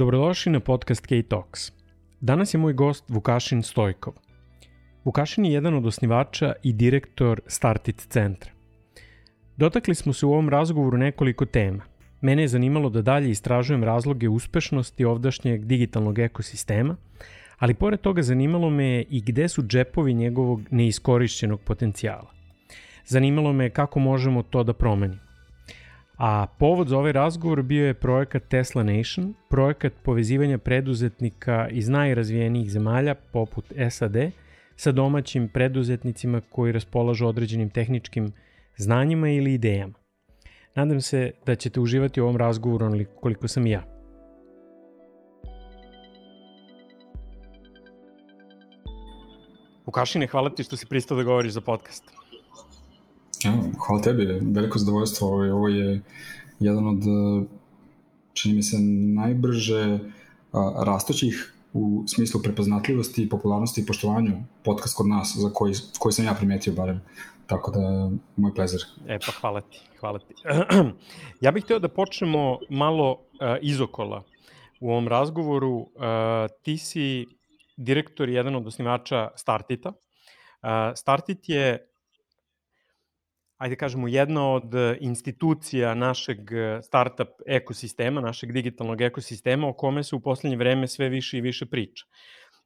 Dobrodošli na podcast K-Talks. Danas je moj gost Vukašin Stojkov. Vukašin je jedan od osnivača i direktor Startit centra. Dotakli smo se u ovom razgovoru nekoliko tema. Mene je zanimalo da dalje istražujem razloge uspešnosti ovdašnjeg digitalnog ekosistema, ali pored toga zanimalo me je i gde su džepovi njegovog neiskorišćenog potencijala. Zanimalo me kako možemo to da promenimo. A povod za ovaj razgovor bio je projekat Tesla Nation, projekat povezivanja preduzetnika iz najrazvijenijih zemalja poput SAD sa domaćim preduzetnicima koji raspolažu određenim tehničkim znanjima ili idejama. Nadam se da ćete uživati u ovom razgovoru koliko sam ja. Vukašine, hvala ti što si pristao da govoriš za podcast. Ja, hvala tebi, veliko zadovoljstvo. Ovo, ovo je jedan od, čini mi se, najbrže a, rastoćih u smislu prepoznatljivosti, popularnosti i poštovanju podcast kod nas, za koji, koji sam ja primetio barem. Tako da, moj plezer. E pa hvala ti, hvala ti. ja bih hteo da počnemo malo uh, izokola u ovom razgovoru. Uh, ti si direktor i jedan od osnivača Startita. Uh, Startit je ajde kažemo, jedna od institucija našeg startup ekosistema, našeg digitalnog ekosistema o kome se u poslednje vreme sve više i više priča.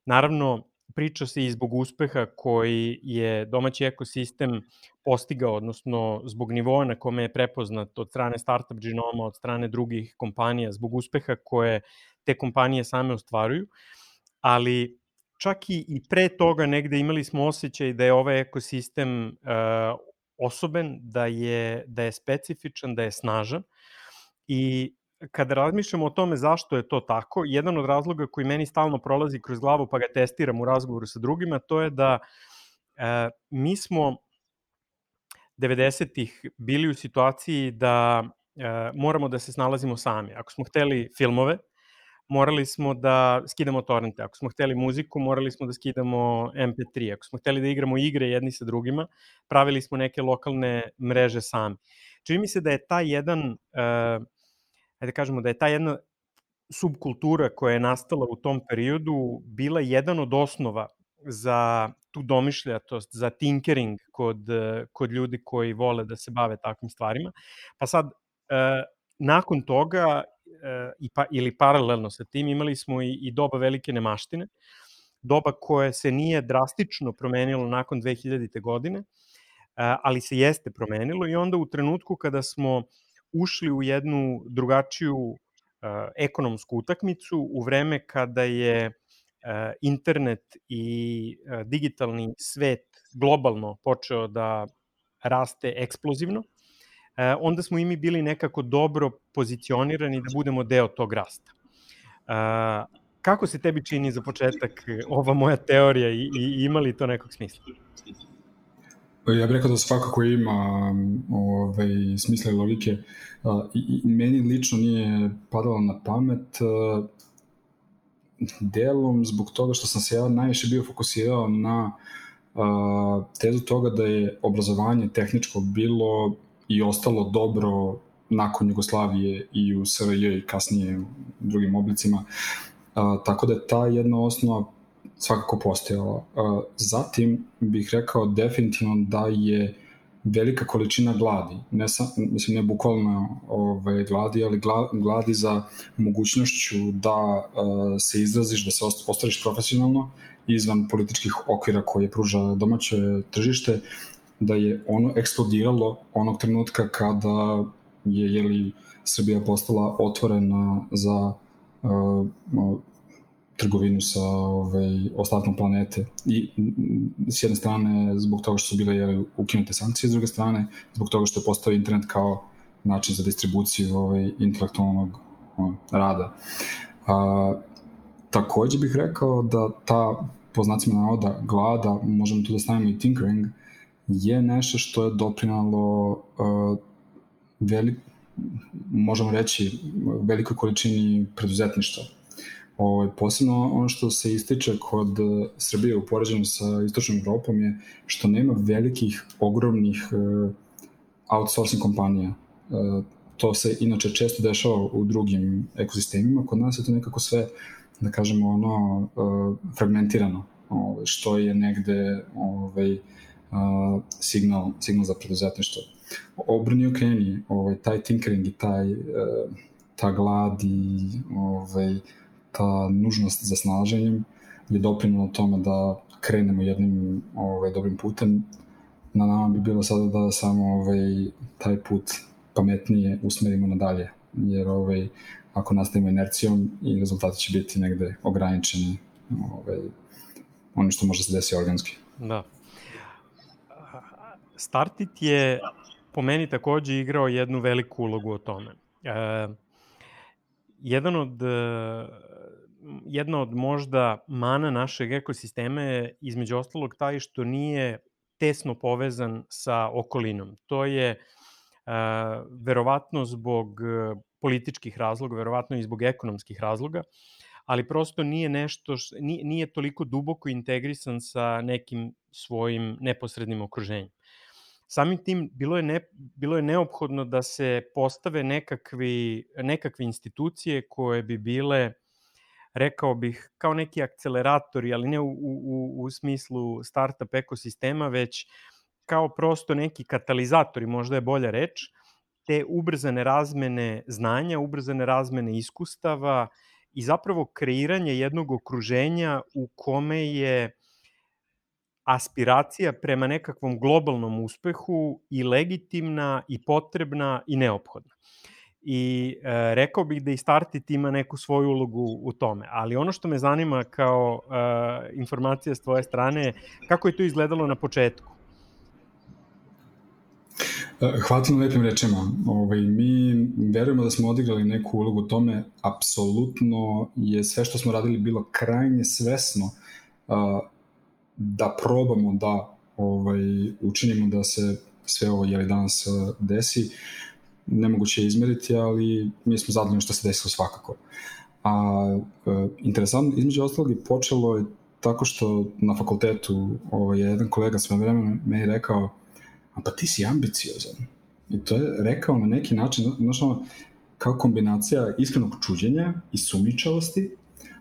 Naravno, priča se i zbog uspeha koji je domaći ekosistem postigao, odnosno zbog nivoa na kome je prepoznat od strane Startup Genoma, od strane drugih kompanija, zbog uspeha koje te kompanije same ostvaruju, ali čak i, i pre toga negde imali smo osjećaj da je ovaj ekosistem uh, osoben, da je, da je specifičan, da je snažan i kada razmišljamo o tome zašto je to tako, jedan od razloga koji meni stalno prolazi kroz glavu pa ga testiram u razgovoru sa drugima, to je da e, mi smo 90-ih bili u situaciji da e, moramo da se snalazimo sami. Ako smo hteli filmove, morali smo da skidamo torrente. Ako smo hteli muziku, morali smo da skidamo MP3. Ako smo hteli da igramo igre jedni sa drugima, pravili smo neke lokalne mreže sami. Čini mi se da je ta jedan, uh, ajde da kažemo, da je ta jedna subkultura koja je nastala u tom periodu bila jedan od osnova za tu domišljatost, za tinkering kod, kod ljudi koji vole da se bave takvim stvarima. Pa sad, uh, nakon toga i pa, ili paralelno sa tim imali smo i, i doba velike nemaštine, doba koje se nije drastično promenilo nakon 2000. godine, ali se jeste promenilo i onda u trenutku kada smo ušli u jednu drugačiju ekonomsku utakmicu, u vreme kada je internet i digitalni svet globalno počeo da raste eksplozivno, onda smo i mi bili nekako dobro pozicionirani da budemo deo tog rasta. E, kako se tebi čini za početak ova moja teorija i, i ima li to nekog smisla? Ja bih rekao da svakako ima ovaj, smisla i logike. I, I meni lično nije padalo na pamet delom zbog toga što sam se ja najviše bio fokusirao na tezu toga da je obrazovanje tehničko bilo i ostalo dobro nakon Jugoslavije i u SRJ i kasnije u drugim oblicima. A, tako da ta jedna osnova svakako postojala. A, zatim bih rekao definitivno da je velika količina gladi, ne sa, mislim ne bukvalno ovaj, gladi, ali gla, gladi za mogućnošću da uh, se izraziš, da se ostariš profesionalno izvan političkih okvira koje pruža domaće tržište da je ono eksplodiralo onog trenutka kada je jeli, Srbija postala otvorena za uh, trgovinu sa ovaj, ostatkom planete. I s jedne strane zbog toga što su bile jeli, ukinute sankcije, s druge strane zbog toga što je postao internet kao način za distribuciju ovaj, intelektualnog ovaj, rada. A, takođe bih rekao da ta, po znacima navoda, glada, možemo tu da stavimo i tinkering, uh, je nešto što je doprinalo uh, velik, možemo reći velikoj količini preduzetništva. Ovaj, posebno ono što se ističe kod Srbije u poređenju sa istočnom Evropom je što nema velikih, ogromnih uh, outsourcing kompanija. Uh, to se inače često dešava u drugim ekosistemima, kod nas je to nekako sve, da kažemo, ono, fragmentirano, ovaj, što je negde ovaj, uh, signal, signal za preduzetništvo. Obrni okreni, ovaj, taj tinkering i taj, uh, ta glad i ovaj, ta nužnost za snalaženjem je doprinula tome da krenemo jednim ovaj, dobrim putem. Na nama bi bilo sada da samo ovaj, taj put pametnije usmerimo nadalje, jer ovaj, ako nastavimo inercijom i rezultati će biti negde ograničeni ovaj, ono što može se desiti organski. Da. Startit je po meni takođe igrao jednu veliku ulogu o tome. E, jedan od jedna od možda mana našeg ekosistema je između ostalog taj što nije tesno povezan sa okolinom. To je uh, verovatno zbog političkih razloga, verovatno i zbog ekonomskih razloga, ali prosto nije nešto, š, nije, nije toliko duboko integrisan sa nekim svojim neposrednim okruženjem. Samim tim bilo je, ne, bilo je neophodno da se postave nekakvi, nekakve institucije koje bi bile rekao bih, kao neki akceleratori, ali ne u, u, u smislu startup ekosistema, već kao prosto neki katalizatori, možda je bolja reč, te ubrzane razmene znanja, ubrzane razmene iskustava i zapravo kreiranje jednog okruženja u kome je aspiracija prema nekakvom globalnom uspehu i legitimna i potrebna i neophodna i e, rekao bih da i Startit ima neku svoju ulogu u tome. Ali ono što me zanima kao e, informacija s tvoje strane, kako je to izgledalo na početku? E, hvala na lepim rečima. Ovaj, mi verujemo da smo odigrali neku ulogu u tome. Apsolutno je sve što smo radili bilo krajnje svesno da probamo da ovaj, učinimo da se sve ovo jeli danas desi. Uh, nemoguće je izmeriti, ali mi smo zadovoljni što se desilo svakako. A e, interesantno, između ostalog i počelo je tako što na fakultetu ovaj, jedan kolega sve vremena meni rekao a pa ti si ambiciozan. I to je rekao na neki način, znaš ono, kao kombinacija iskrenog čuđenja i sumničavosti.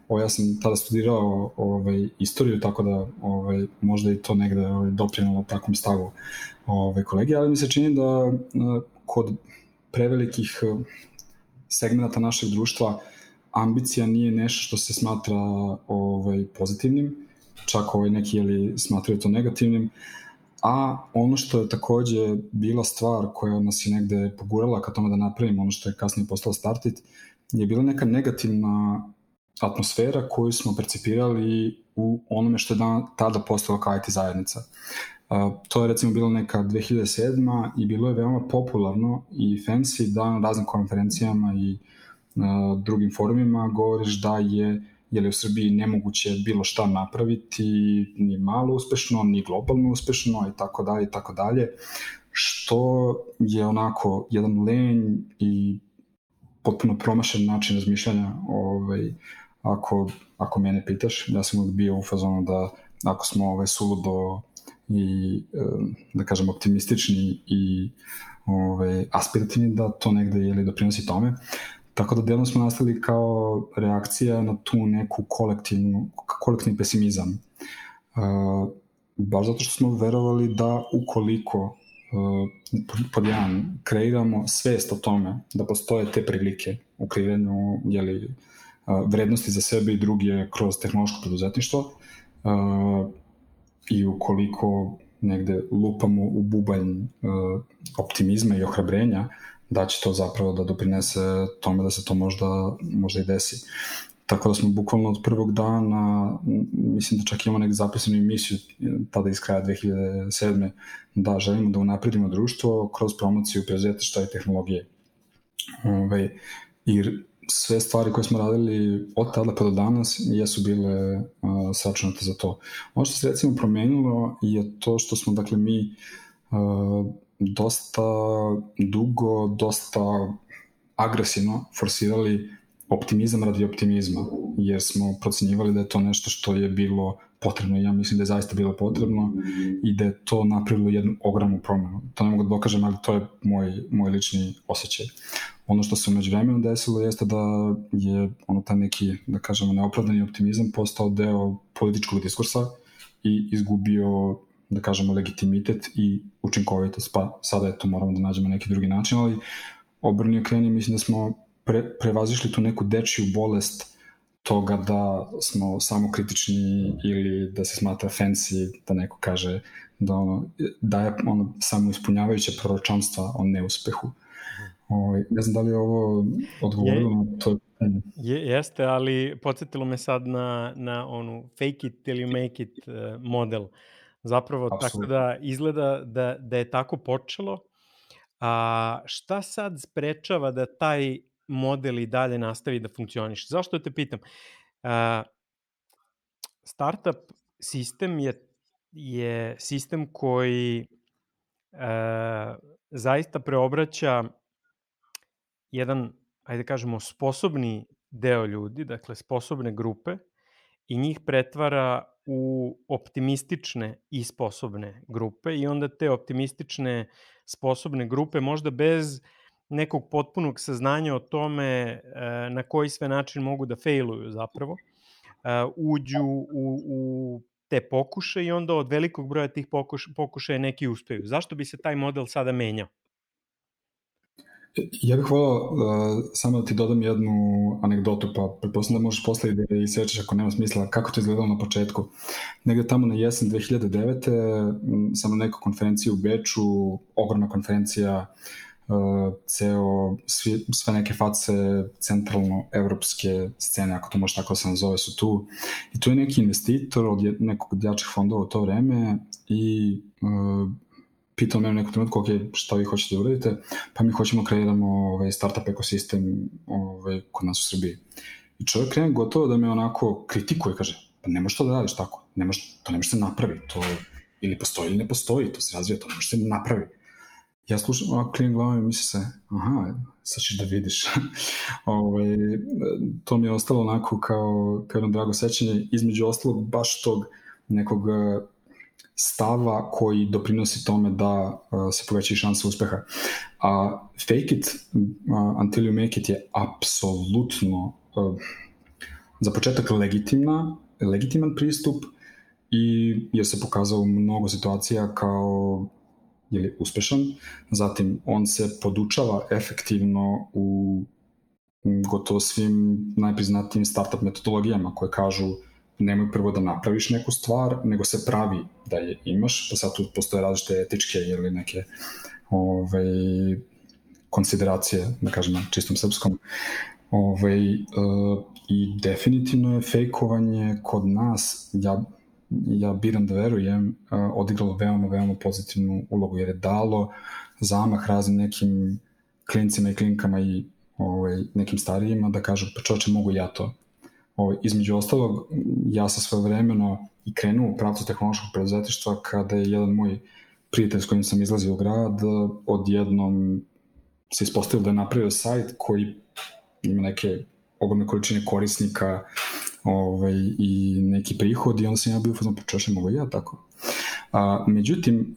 O, ja sam tada studirao ovaj, istoriju, tako da ovaj, možda i to negde ovaj, doprinalo takvom stavu ovaj, kolegi, ali mi se čini da kod prevelikih eh, segmenta našeg društva ambicija nije nešto što se smatra ovaj, pozitivnim, čak ovaj neki jeli, smatraju to negativnim, a ono što je takođe bila stvar koja nas je negde pogurala ka tome da napravimo ono što je kasnije postalo Startit, je bila neka negativna atmosfera koju smo percipirali u onome što je dan, tada postala kao IT zajednica. To je recimo bilo neka 2007. i bilo je veoma popularno i fancy da na raznim konferencijama i drugim forumima govoriš da je je li u Srbiji nemoguće bilo šta napraviti, ni malo uspešno, ni globalno uspešno i tako dalje i tako dalje, što je onako jedan lenj i potpuno promašen način razmišljanja ovaj, ako, ako mene pitaš, ja sam bio u fazonu da ako smo ovaj, suludo i da kažem optimistični i ovaj, aspirativni da to negde jeli, doprinosi tome. Tako da delom smo nastali kao reakcija na tu neku kolektivnu, kolektivni pesimizam. Uh, baš zato što smo verovali da ukoliko uh, pod jedan kreiramo svest o tome da postoje te prilike u kreiranju jeli, uh, vrednosti za sebe i druge kroz tehnološko preduzetništvo, i ukoliko negde lupamo u bubanj optimizma i ohrabrenja, da će to zapravo da doprinese tome da se to možda, možda i desi. Tako da smo bukvalno od prvog dana, mislim da čak imamo nekde zapisanu emisiju tada iz kraja 2007. da želimo da unapredimo društvo kroz promociju preduzetništva i tehnologije. Ove, ovaj, I sve stvari koje smo radili od tada pa do danas jesu bile uh, sračunate za to. Ono što se recimo promenilo je to što smo, dakle, mi uh, dosta dugo, dosta agresivno forsirali optimizam radi optimizma, jer smo procenjivali da je to nešto što je bilo potrebno ja mislim da je zaista bilo potrebno i da je to napravilo jednu ogromnu promenu. To ne mogu da dokažem, ali to je moj, moj lični osjećaj. Ono što se umeđu vremenu desilo jeste da je ono taj neki, da kažemo, neopravdani optimizam postao deo političkog diskursa i izgubio da kažemo, legitimitet i učinkovitost, pa sada je to moramo da nađemo neki drugi način, ali obrnio kreni, mislim da smo pre, prevazišli tu neku dečiju bolest toga da smo samo kritični ili da se smatra fancy, da neko kaže da ono, da je ono samo ispunjavajuće proročanstva o neuspehu. Ovaj, ne znam da li je ovo odgovorilo je, na to Je, jeste, ali podsjetilo me sad na, na onu fake it till you make it uh, model. Zapravo, Absolutno. tako da izgleda da, da je tako počelo. A šta sad sprečava da taj model i dalje nastavi da funkcioniše? Zašto te pitam? A, startup sistem je, je sistem koji a, zaista preobraća jedan, ajde da kažemo, sposobni deo ljudi, dakle sposobne grupe, i njih pretvara u optimistične i sposobne grupe i onda te optimistične sposobne grupe možda bez nekog potpunog saznanja o tome e, na koji sve način mogu da failuju zapravo, e, uđu u, u te pokuše i onda od velikog broja tih pokuš, pokušaja neki uspeju. Zašto bi se taj model sada menjao? Ja bih volao uh, samo da ti dodam jednu anegdotu, pa pretpostavljam da možeš posle da i sečeš ako nema smisla kako to izgledalo na početku. Negde tamo na jesen 2009. sam na nekoj konferenciji u Beču, ogromna konferencija, uh, ceo, svi, sve neke face centralno-evropske scene, ako to može tako da se nazove, su tu. I tu je neki investitor od nekog od jačih fondova u to vreme i uh, pitao me u nekom trenutku, ok, šta vi hoćete da uradite, pa mi hoćemo da kreiramo ovaj, startup ekosistem ovaj, kod nas u Srbiji. I čovjek krene gotovo da me onako kritikuje, kaže, pa ne možeš to da radiš tako, ne možeš, to ne može se napravi, to ili postoji ili ne postoji, to se razvija, to ne može se napravi. Ja slušam, ovako klijem glavom i misli se, aha, sad ćeš da vidiš. Ove, ovaj, to mi je ostalo onako kao, kao jedno drago sećanje, između ostalog baš tog nekog stava koji doprinosi tome da uh, se povećaju šanse uspeha. A fake it uh, until you make it je apsolutno uh, za početak legitimna, legitiman pristup i je se pokazao u mnogo situacija kao ili uspešan. Zatim, on se podučava efektivno u gotovo svim najpriznatijim startup metodologijama koje kažu nemoj prvo da napraviš neku stvar, nego se pravi da je imaš, pa sad tu postoje različite etičke ili neke ovaj, konsideracije, da kažem na čistom srpskom. Ovaj, uh, I definitivno je fejkovanje kod nas, ja, ja biram da verujem, uh, odigralo veoma, veoma pozitivnu ulogu, jer je dalo zamah raznim nekim klincima i klinkama i ovaj, nekim starijima da kažu, pa čoče, mogu ja to Ovaj, između ostalog, ja sam sve vremeno i krenuo u pravcu tehnološkog preduzetištva kada je jedan moj prijatelj s kojim sam izlazio u grad odjednom se ispostavio da je napravio sajt koji ima neke ogromne količine korisnika ovaj, i neki prihod i onda sam ja bio fazon počešem ovo ja tako. A, međutim,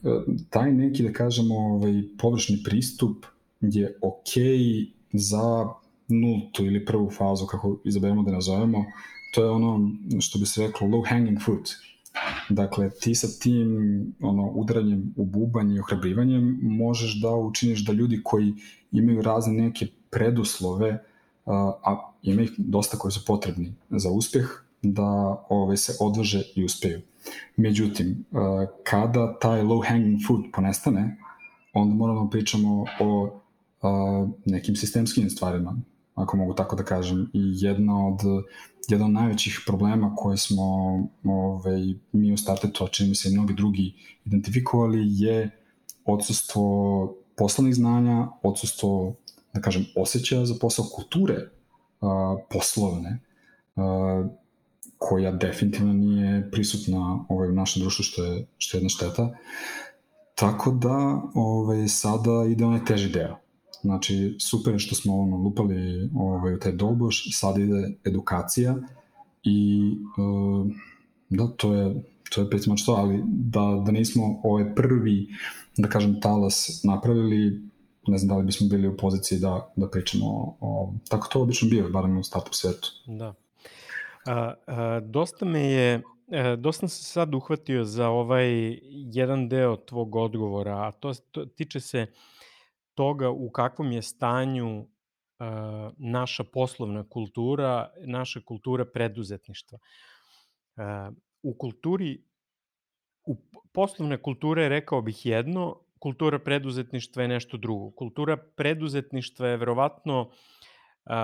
taj neki, da kažemo, ovaj, površni pristup je okej okay za nultu ili prvu fazu, kako izaberemo da nazovemo, to je ono što bi se reklo low hanging fruit. Dakle, ti sa tim ono, udaranjem u bubanj i ohrabrivanjem možeš da učiniš da ljudi koji imaju razne neke preduslove, a ima ih dosta koji su potrebni za uspeh, da ove, ovaj, se odvaže i uspeju. Međutim, kada taj low hanging fruit ponestane, onda moramo da pričamo o nekim sistemskim stvarima ako mogu tako da kažem. I jedna od, jedan od najvećih problema koje smo ovaj, mi u Startetu, a čini mi se i mnogi drugi identifikovali, je odsustvo poslovnih znanja, odsustvo, da kažem, osjećaja za posao, kulture a, poslovne, a, koja definitivno nije prisutna ovaj, u našem društvu, što je, što je jedna šteta. Tako da ovaj, sada ide onaj teži deo Znači, super što smo ono, lupali ovaj, u taj dolboš, sad ide edukacija i uh, da, to je, to je pet to, ali da, da nismo ovaj prvi, da kažem, talas napravili, ne znam da li bismo bili u poziciji da, da pričamo o, o tako to obično bio, barem u startup svetu. Da. A, a, dosta me je E, dosta sam se sad uhvatio za ovaj jedan deo tvog odgovora, a to, to tiče se toga u kakvom je stanju uh, naša poslovna kultura, naša kultura preduzetništva. Uh, u kulturi, u poslovne kulture rekao bih jedno, kultura preduzetništva je nešto drugo. Kultura preduzetništva je verovatno uh,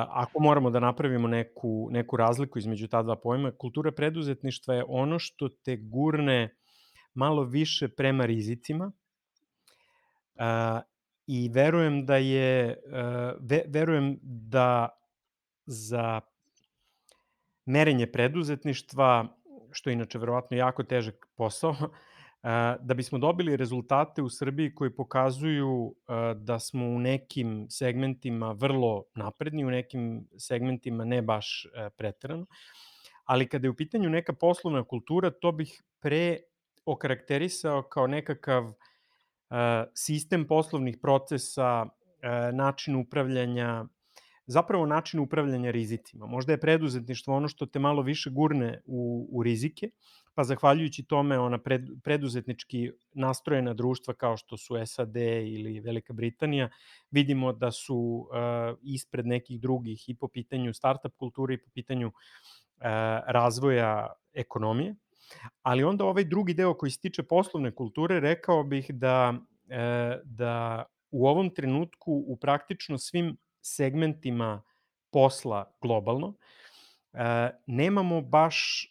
ako moramo da napravimo neku, neku razliku između ta dva pojma, kultura preduzetništva je ono što te gurne malo više prema rizicima i verujem da je, ve, verujem da za merenje preduzetništva, što je inače verovatno jako težak posao, da bismo dobili rezultate u Srbiji koji pokazuju da smo u nekim segmentima vrlo napredni, u nekim segmentima ne baš pretrano, ali kada je u pitanju neka poslovna kultura, to bih pre okarakterisao kao nekakav sistem poslovnih procesa, način upravljanja, zapravo način upravljanja rizicima. Možda je preduzetništvo ono što te malo više gurne u, u rizike, pa zahvaljujući tome ona pred, preduzetnički nastrojena društva kao što su SAD ili Velika Britanija, vidimo da su uh, ispred nekih drugih i po pitanju startup kulture i po pitanju uh, razvoja ekonomije. Ali onda ovaj drugi deo koji se tiče poslovne kulture, rekao bih da, uh, da u ovom trenutku u praktično svim segmentima posla globalno, uh, nemamo baš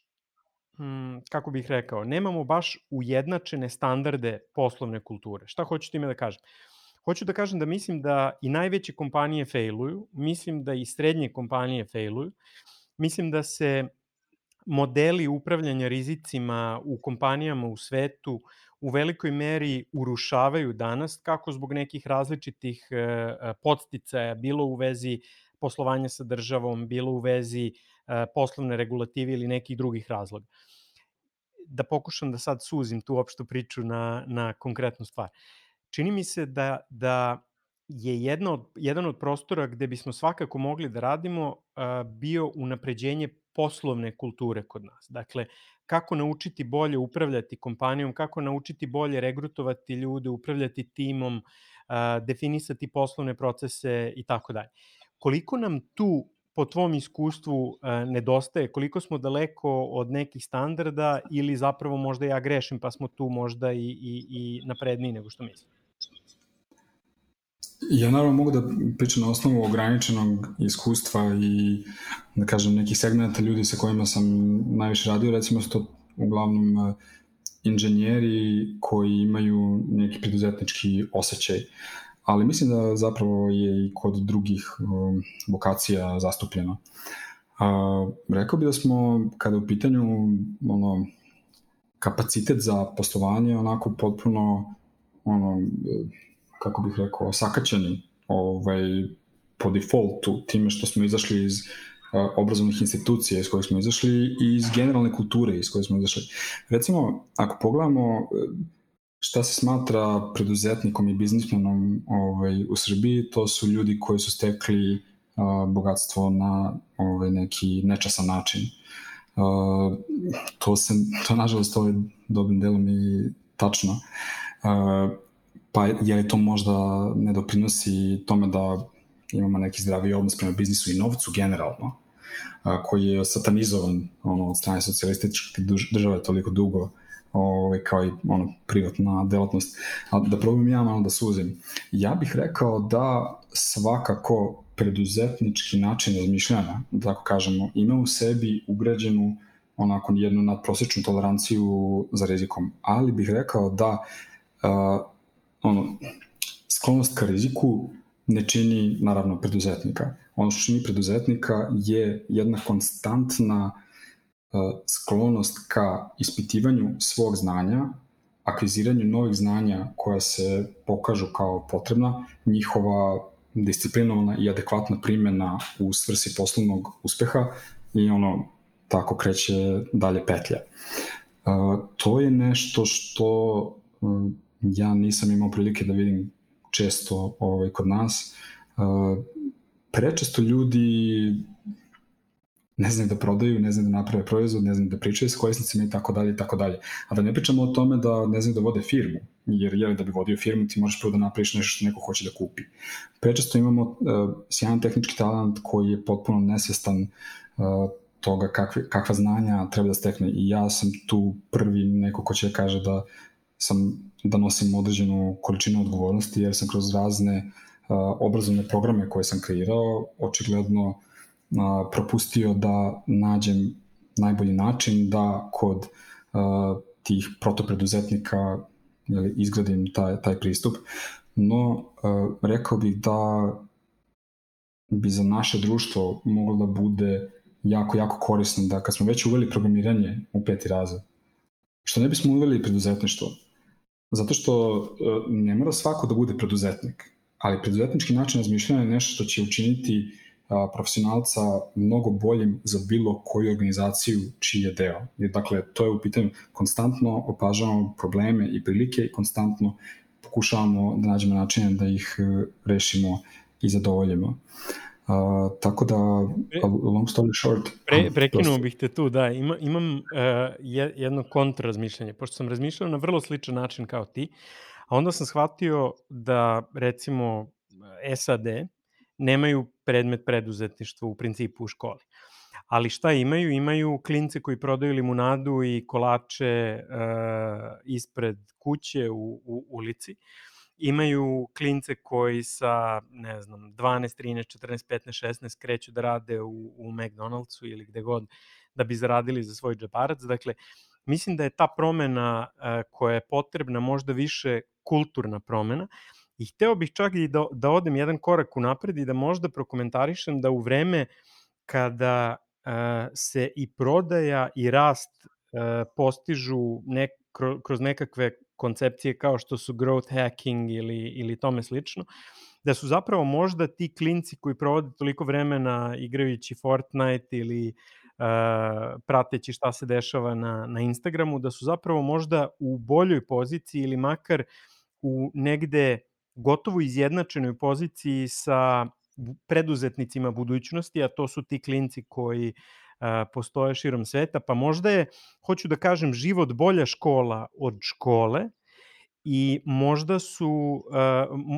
hmm, kako bih rekao, nemamo baš ujednačene standarde poslovne kulture. Šta hoću time da kažem? Hoću da kažem da mislim da i najveće kompanije failuju, mislim da i srednje kompanije failuju, mislim da se modeli upravljanja rizicima u kompanijama u svetu u velikoj meri urušavaju danas, kako zbog nekih različitih e, e, podsticaja, bilo u vezi poslovanja sa državom, bilo u vezi e, poslovne regulative ili nekih drugih razloga da pokušam da sad suzim tu opštu priču na, na konkretnu stvar. Čini mi se da, da je jedna od, jedan od prostora gde bismo svakako mogli da radimo bio unapređenje poslovne kulture kod nas. Dakle, kako naučiti bolje upravljati kompanijom, kako naučiti bolje regrutovati ljude, upravljati timom, definisati poslovne procese i tako dalje. Koliko nam tu po tvom iskustvu nedostaje, koliko smo daleko od nekih standarda ili zapravo možda ja grešim pa smo tu možda i, i, i napredniji nego što mislim? Ja naravno mogu da pričam na osnovu ograničenog iskustva i da kažem nekih segmenta ljudi sa kojima sam najviše radio, recimo su to uglavnom e, inženjeri koji imaju neki preduzetnički osjećaj. Ali mislim da zapravo je i kod drugih um, vokacija zastupljeno. Uh, rekao bi da smo, kada u pitanju ono, kapacitet za poslovanje, onako potpuno ono, kako bih rekao, sakaćeni ovaj, po defaultu time što smo izašli iz uh, obrazovnih institucija iz kojih smo izašli i iz generalne kulture iz koje smo izašli. Recimo, ako pogledamo šta se smatra preduzetnikom i biznismenom ovaj, u Srbiji, to su ljudi koji su stekli uh, bogatstvo na ovaj, neki nečasan način. Uh, to se, to nažalost ovaj dobrim delom i tačno. Uh, pa je li to možda ne doprinosi tome da imamo neki zdravi odnos prema biznisu i novcu generalno, a, koji je satanizovan ono, od strane socijalističke države toliko dugo, ovaj, kao i ono, privatna delatnost. A da probam ja malo da suzim. Ja bih rekao da svakako preduzetnički način razmišljanja, da tako kažemo, ima u sebi ugrađenu onako jednu nadprosečnu toleranciju za rizikom, ali bih rekao da ono, sklonost ka riziku ne čini naravno preduzetnika. Ono što čini preduzetnika je jedna konstantna E, sklonost ka ispitivanju svog znanja, akviziranju novih znanja koja se pokažu kao potrebna, njihova disciplinovana i adekvatna primjena u svrsi poslovnog uspeha i ono tako kreće dalje petlja. Uh, to je nešto što ja nisam imao prilike da vidim često ovaj, kod nas. Uh, prečesto ljudi ne znaju da prodaju, ne znaju da naprave proizvod, ne znaju da pričaju s korisnicima i tako dalje i tako dalje. A da ne pričamo o tome da ne znaju da vode firmu, jer je da bi vodio firmu ti možeš prvo da napraviš nešto što neko hoće da kupi. Prečesto imamo uh, sjajan tehnički talent koji je potpuno nesvestan uh, toga kakve, kakva znanja treba da stekne i ja sam tu prvi neko ko će da kaže da sam da nosim određenu količinu odgovornosti jer sam kroz razne uh, obrazovne programe koje sam kreirao očigledno uh, propustio da nađem najbolji način da kod uh, tih protopreduzetnika jeli, izgradim taj, taj pristup. No, uh, rekao bih da bi za naše društvo moglo da bude jako, jako korisno da kad smo već uveli programiranje u peti razred, što ne bismo uveli preduzetništvo? Zato što uh, ne mora svako da bude preduzetnik, ali preduzetnički način razmišljanja je nešto što će učiniti profesionalca mnogo boljim za bilo koju organizaciju čiji je deo. Dakle, to je u pitanju, konstantno opažavamo probleme i prilike i konstantno pokušavamo da nađemo načine da ih e, rešimo i zadovoljimo. Uh, tako da, long story short... Pre, prekinuo bih te tu, da, ima, imam uh, jedno kontrarazmišljanje, pošto sam razmišljao na vrlo sličan način kao ti, a onda sam shvatio da, recimo, SAD, nemaju predmet preduzetništva u principu u školi. Ali šta imaju? Imaju klince koji prodaju limunadu i kolače uh, ispred kuće u, u ulici. Imaju klince koji sa, ne znam, 12, 13, 14, 15, 16 kreću da rade u, u McDonald'su ili gde god da bi zaradili za svoj džeparac. Dakle, mislim da je ta promena uh, koja je potrebna možda više kulturna promena, I hteo bih čak i da, da odem jedan korak u napred i da možda prokomentarišem da u vreme kada uh, se i prodaja i rast uh, postižu nek, kroz nekakve koncepcije kao što su growth hacking ili, ili tome slično, da su zapravo možda ti klinci koji provode toliko vremena igrajući Fortnite ili uh, prateći šta se dešava na, na Instagramu, da su zapravo možda u boljoj poziciji ili makar u negde gotovo izjednačenoj poziciji sa preduzetnicima budućnosti, a to su ti klinci koji a, postoje širom sveta, pa možda je, hoću da kažem, život bolja škola od škole i možda su,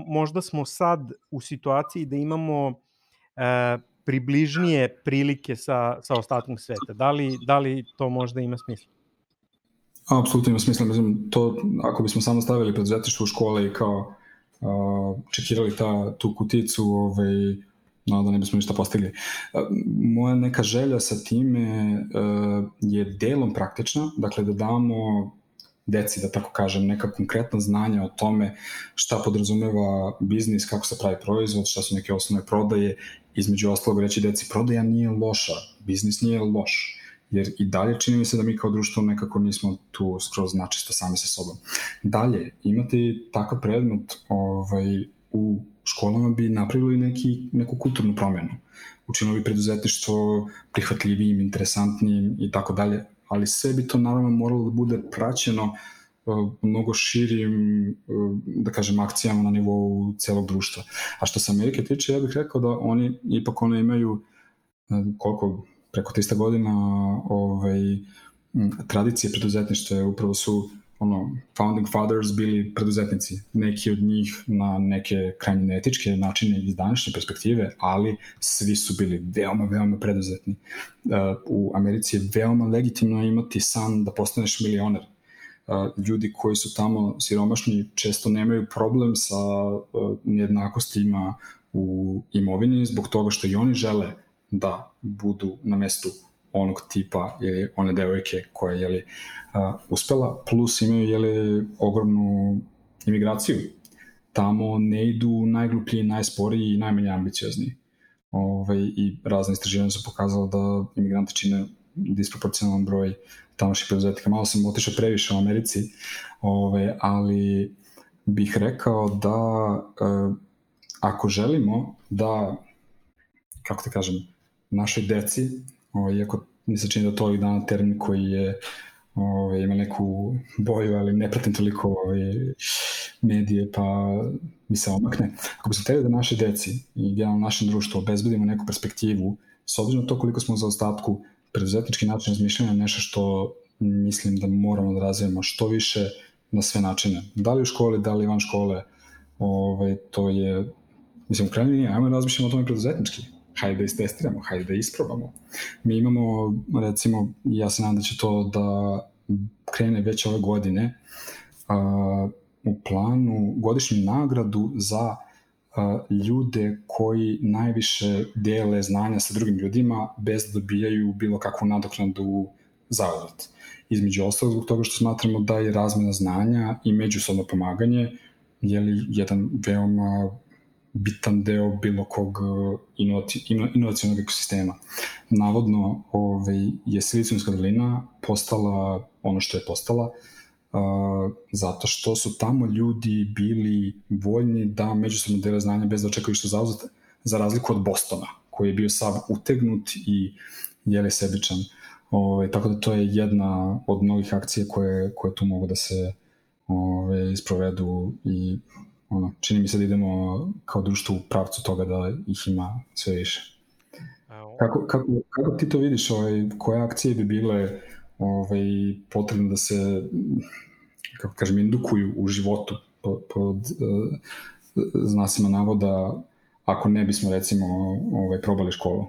možda smo sad u situaciji da imamo približnije prilike sa, sa ostatkom sveta. Da li, da li to možda ima smisla? Apsolutno ima smisla. Mislim, to, ako bismo samo stavili preduzetništvo u škole i kao čekirali ta, tu kuticu, ovaj, no, da ne bismo ništa postigli. Moja neka želja sa time uh, je delom praktična, dakle da damo deci, da tako kažem, neka konkretna znanja o tome šta podrazumeva biznis, kako se pravi proizvod, šta su neke osnovne prodaje, između ostalog reći deci, prodaja nije loša, biznis nije loš jer i dalje čini mi se da mi kao društvo nekako nismo tu skroz načisto sami sa sobom. Dalje, imati takav predmet ovaj, u školama bi napravili neki, neku kulturnu promenu. Učinilo bi preduzetništvo prihvatljivijim, interesantnijim i tako dalje, ali sve bi to naravno moralo da bude praćeno uh, mnogo širim, uh, da kažem, akcijama na nivou celog društva. A što se Amerike tiče, ja bih rekao da oni ipak one imaju uh, koliko preko 300 godina ovaj, tradicije preduzetništva upravo su ono, founding fathers bili preduzetnici, neki od njih na neke krajnje neetičke načine iz današnje perspektive, ali svi su bili veoma, veoma preduzetni. Uh, u Americi je veoma legitimno imati san da postaneš milioner. Uh, ljudi koji su tamo siromašni često nemaju problem sa uh, nejednakostima u imovini zbog toga što i oni žele da budu na mestu onog tipa ili one devojke koja je uspela, plus imaju je li, ogromnu imigraciju. Tamo ne idu najgluplji, najsporiji i najmanje ambiciozni. Ove, ovaj, I razne istraživanja su pokazala da imigranti čine disproporcionalan broj tamošnjih preduzetnika. Malo sam otišao previše u Americi, ove, ovaj, ali bih rekao da uh, ako želimo da, kako te kažem, našoj deci, ovaj, iako mi se čini da to ovih dana termin koji je ove, ima neku boju, ali ne pratim toliko ove, medije, pa mi se omakne. Ako bi se teli da naše deci i generalno našem društvu obezbedimo neku perspektivu, s obzirom na to koliko smo za ostatku, preduzetnički način razmišljanja je nešto što mislim da moramo da razvijemo što više na sve načine. Da li u školi, da li van škole, ovaj, to je, mislim, u krajnjoj liniji, ajmo da razmišljamo o tome preduzetnički. Hajde da istestiramo, hajde da isprobamo. Mi imamo, recimo, ja se nadam da će to da krene već ove godine, uh, u planu godišnju nagradu za ljude koji najviše dele znanja sa drugim ljudima bez da dobijaju bilo kakvu nadoknadu za odvrat. Između ostalog zbog toga što smatramo da je razmena znanja i međusobno pomaganje je li jedan veoma bitan deo bilo kog inovacijonog ekosistema. Navodno ovaj, je Silicijumska dolina postala ono što je postala uh, zato što su tamo ljudi bili voljni da međusobno dele znanja bez da očekaju što zauzete, za razliku od Bostona, koji je bio sav utegnut i jeli sebičan. Ove, ovaj, tako da to je jedna od mnogih akcija koje, koje tu mogu da se ove, ovaj, isprovedu i ono, čini mi se da idemo kao društvo u pravcu toga da ih ima sve više. Kako, kako, kako ti to vidiš, ovaj, koje akcije bi bile ovaj, potrebno da se, kako kažem, indukuju u životu pod, pod uh, znacima navoda ako ne bismo recimo ovaj, probali školu.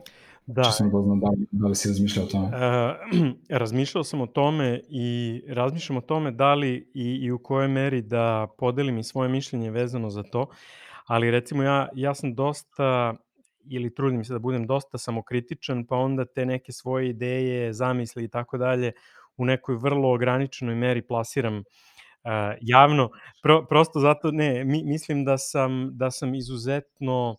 Da. Če sam doznao da, da li si razmišljao o tome? Uh, razmišljao sam o tome i razmišljam o tome da li i, i u kojoj meri da podelim i svoje mišljenje vezano za to, ali recimo ja, ja sam dosta ili trudim se da budem dosta samokritičan, pa onda te neke svoje ideje, zamisli i tako dalje u nekoj vrlo ograničenoj meri plasiram uh, javno. Pro, prosto zato, ne, mi, mislim da sam, da sam izuzetno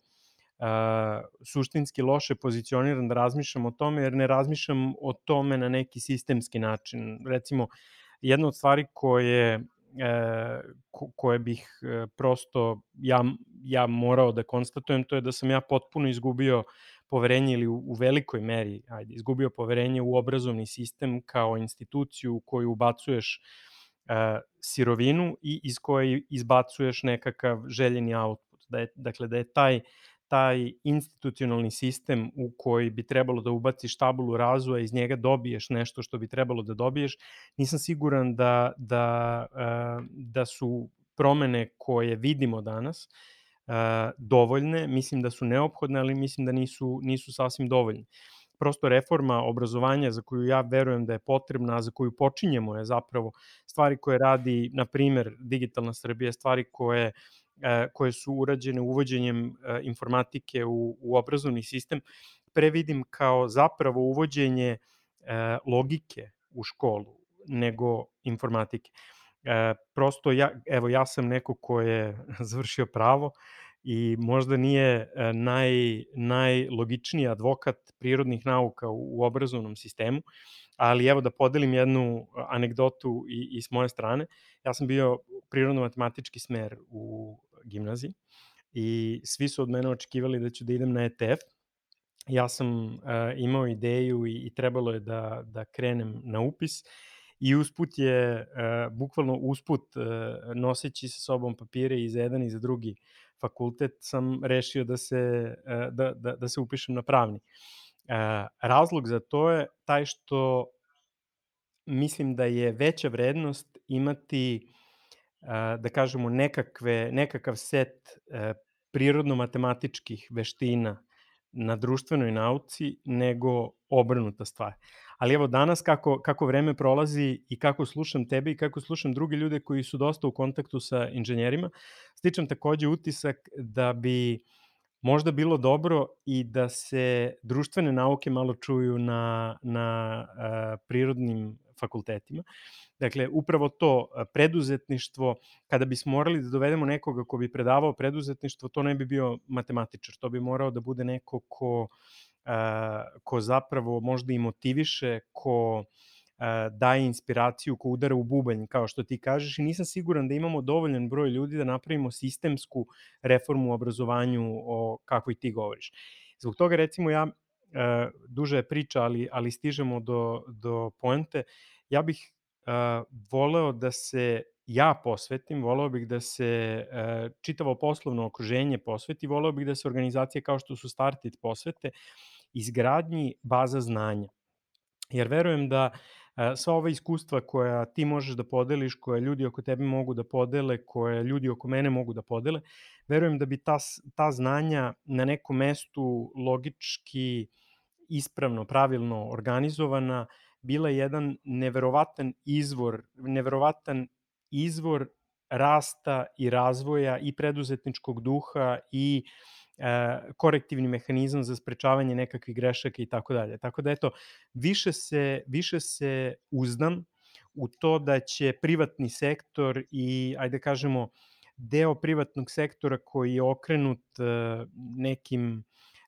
suštinski loše pozicioniran da razmišljam o tome, jer ne razmišljam o tome na neki sistemski način. Recimo, jedna od stvari koje e, koje bih e, prosto ja, ja morao da konstatujem, to je da sam ja potpuno izgubio poverenje ili u, u velikoj meri ajde, izgubio poverenje u obrazovni sistem kao instituciju u koju ubacuješ e, sirovinu i iz koje izbacuješ nekakav željeni output. Da je, dakle, da je taj taj institucionalni sistem u koji bi trebalo da ubaciš tabulu razvoja, iz njega dobiješ nešto što bi trebalo da dobiješ, nisam siguran da, da, eh, da su promene koje vidimo danas eh, dovoljne, mislim da su neophodne, ali mislim da nisu, nisu sasvim dovoljne. Prosto reforma obrazovanja za koju ja verujem da je potrebna, a za koju počinjemo je zapravo stvari koje radi, na primer, Digitalna Srbija, stvari koje uh, E, koje su urađene uvođenjem e, informatike u, u obrazovni sistem, previdim kao zapravo uvođenje e, logike u školu nego informatike. Prosto ja, evo ja sam neko ko je završio pravo i možda nije naj, najlogičniji advokat prirodnih nauka u, u obrazovnom sistemu, ali evo da podelim jednu anegdotu i, i s moje strane. Ja sam bio prirodno-matematički smer u gimnaziji i svi su od mene očekivali da ću da idem na ETF. Ja sam uh, imao ideju i, i trebalo je da, da krenem na upis i usput je, uh, bukvalno usput, uh, noseći sa sobom papire i za jedan i za drugi fakultet, sam rešio da se, uh, da, da, da se upišem na pravni. Uh, razlog za to je taj što mislim da je veća vrednost imati da kažemo, nekakve, nekakav set e, prirodno-matematičkih veština na društvenoj nauci nego obrnuta stvar. Ali evo danas kako, kako vreme prolazi i kako slušam tebe i kako slušam druge ljude koji su dosta u kontaktu sa inženjerima, stičem takođe utisak da bi možda bilo dobro i da se društvene nauke malo čuju na, na a, prirodnim fakultetima. Dakle, upravo to preduzetništvo, kada bismo morali da dovedemo nekoga ko bi predavao preduzetništvo, to ne bi bio matematičar, to bi morao da bude neko ko, ko zapravo možda i motiviše, ko daje inspiraciju, ko udara u bubanj, kao što ti kažeš, i nisam siguran da imamo dovoljan broj ljudi da napravimo sistemsku reformu u obrazovanju o kakvoj ti govoriš. Zbog toga, recimo, ja, duže je priča, ali, ali stižemo do, do poente, ja bih uh, voleo da se ja posvetim, voleo bih da se uh, čitavo poslovno okruženje posveti, voleo bih da se organizacije kao što su Startit posvete izgradnji baza znanja. Jer verujem da uh, sva ova iskustva koja ti možeš da podeliš, koja ljudi oko tebe mogu da podele, koje ljudi oko mene mogu da podele, verujem da bi ta, ta znanja na nekom mestu logički ispravno, pravilno organizovana, bila jedan neverovatan izvor, neverovatan izvor rasta i razvoja i preduzetničkog duha i e, korektivni mehanizam za sprečavanje nekakvih grešaka i tako dalje. Tako da eto, više se, više se uzdam u to da će privatni sektor i, ajde da kažemo, deo privatnog sektora koji je okrenut e, nekim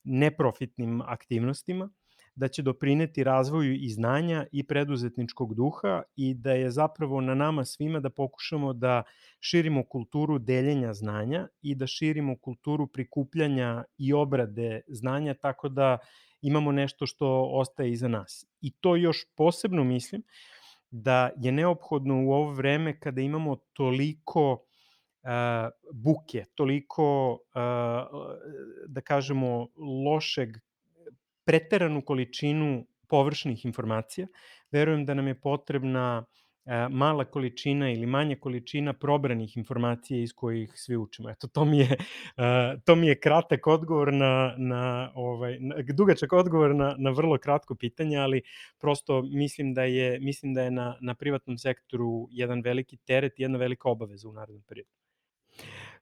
neprofitnim aktivnostima, da će doprineti razvoju i znanja i preduzetničkog duha i da je zapravo na nama svima da pokušamo da širimo kulturu deljenja znanja i da širimo kulturu prikupljanja i obrade znanja tako da imamo nešto što ostaje iza nas. I to još posebno mislim da je neophodno u ovo vreme kada imamo toliko buke, toliko, uh, da kažemo, lošeg preteranu količinu površnih informacija. Verujem da nam je potrebna e, mala količina ili manja količina probranih informacija iz kojih svi učimo. Eto, to mi je, to mi je kratak odgovor na, na, ovaj, na, dugačak odgovor na, na vrlo kratko pitanje, ali prosto mislim da je, mislim da je na, na privatnom sektoru jedan veliki teret i jedna velika obaveza u narodnom periodu.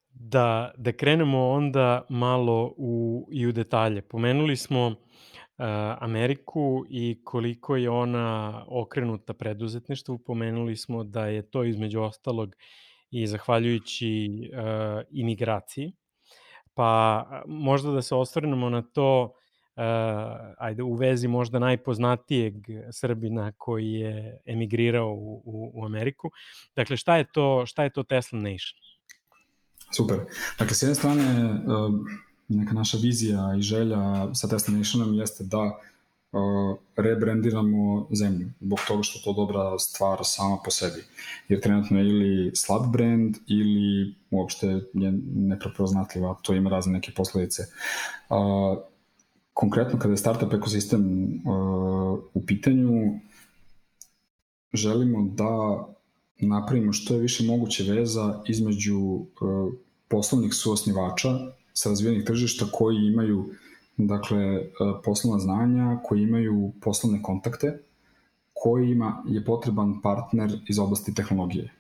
Da, da krenemo onda malo u, i u detalje. Pomenuli smo Ameriku i koliko je ona okrenuta preduzetništvu. Pomenuli smo da je to između ostalog i zahvaljujući uh, imigraciji. Pa možda da se osvrnemo na to, uh, ajde u vezi možda najpoznatijeg Srbina koji je emigrirao u, u, u Ameriku. Dakle, šta je to, šta je to Tesla Nation? Super. Dakle, s jedne strane, uh neka naša vizija i želja sa Destinationom jeste da uh, rebrandiramo zemlju, zbog toga što to dobra stvar sama po sebi. Jer trenutno je ili slab brand ili uopšte je neprepoznatljiva, to ima razne neke posledice. Konkretno kada je startup ekosistem uh, u pitanju, želimo da napravimo što je više moguće veza između uh, poslovnih suosnivača sa razvijenih tržišta koji imaju dakle, e, poslovna znanja, koji imaju poslovne kontakte, kojima je potreban partner iz oblasti tehnologije.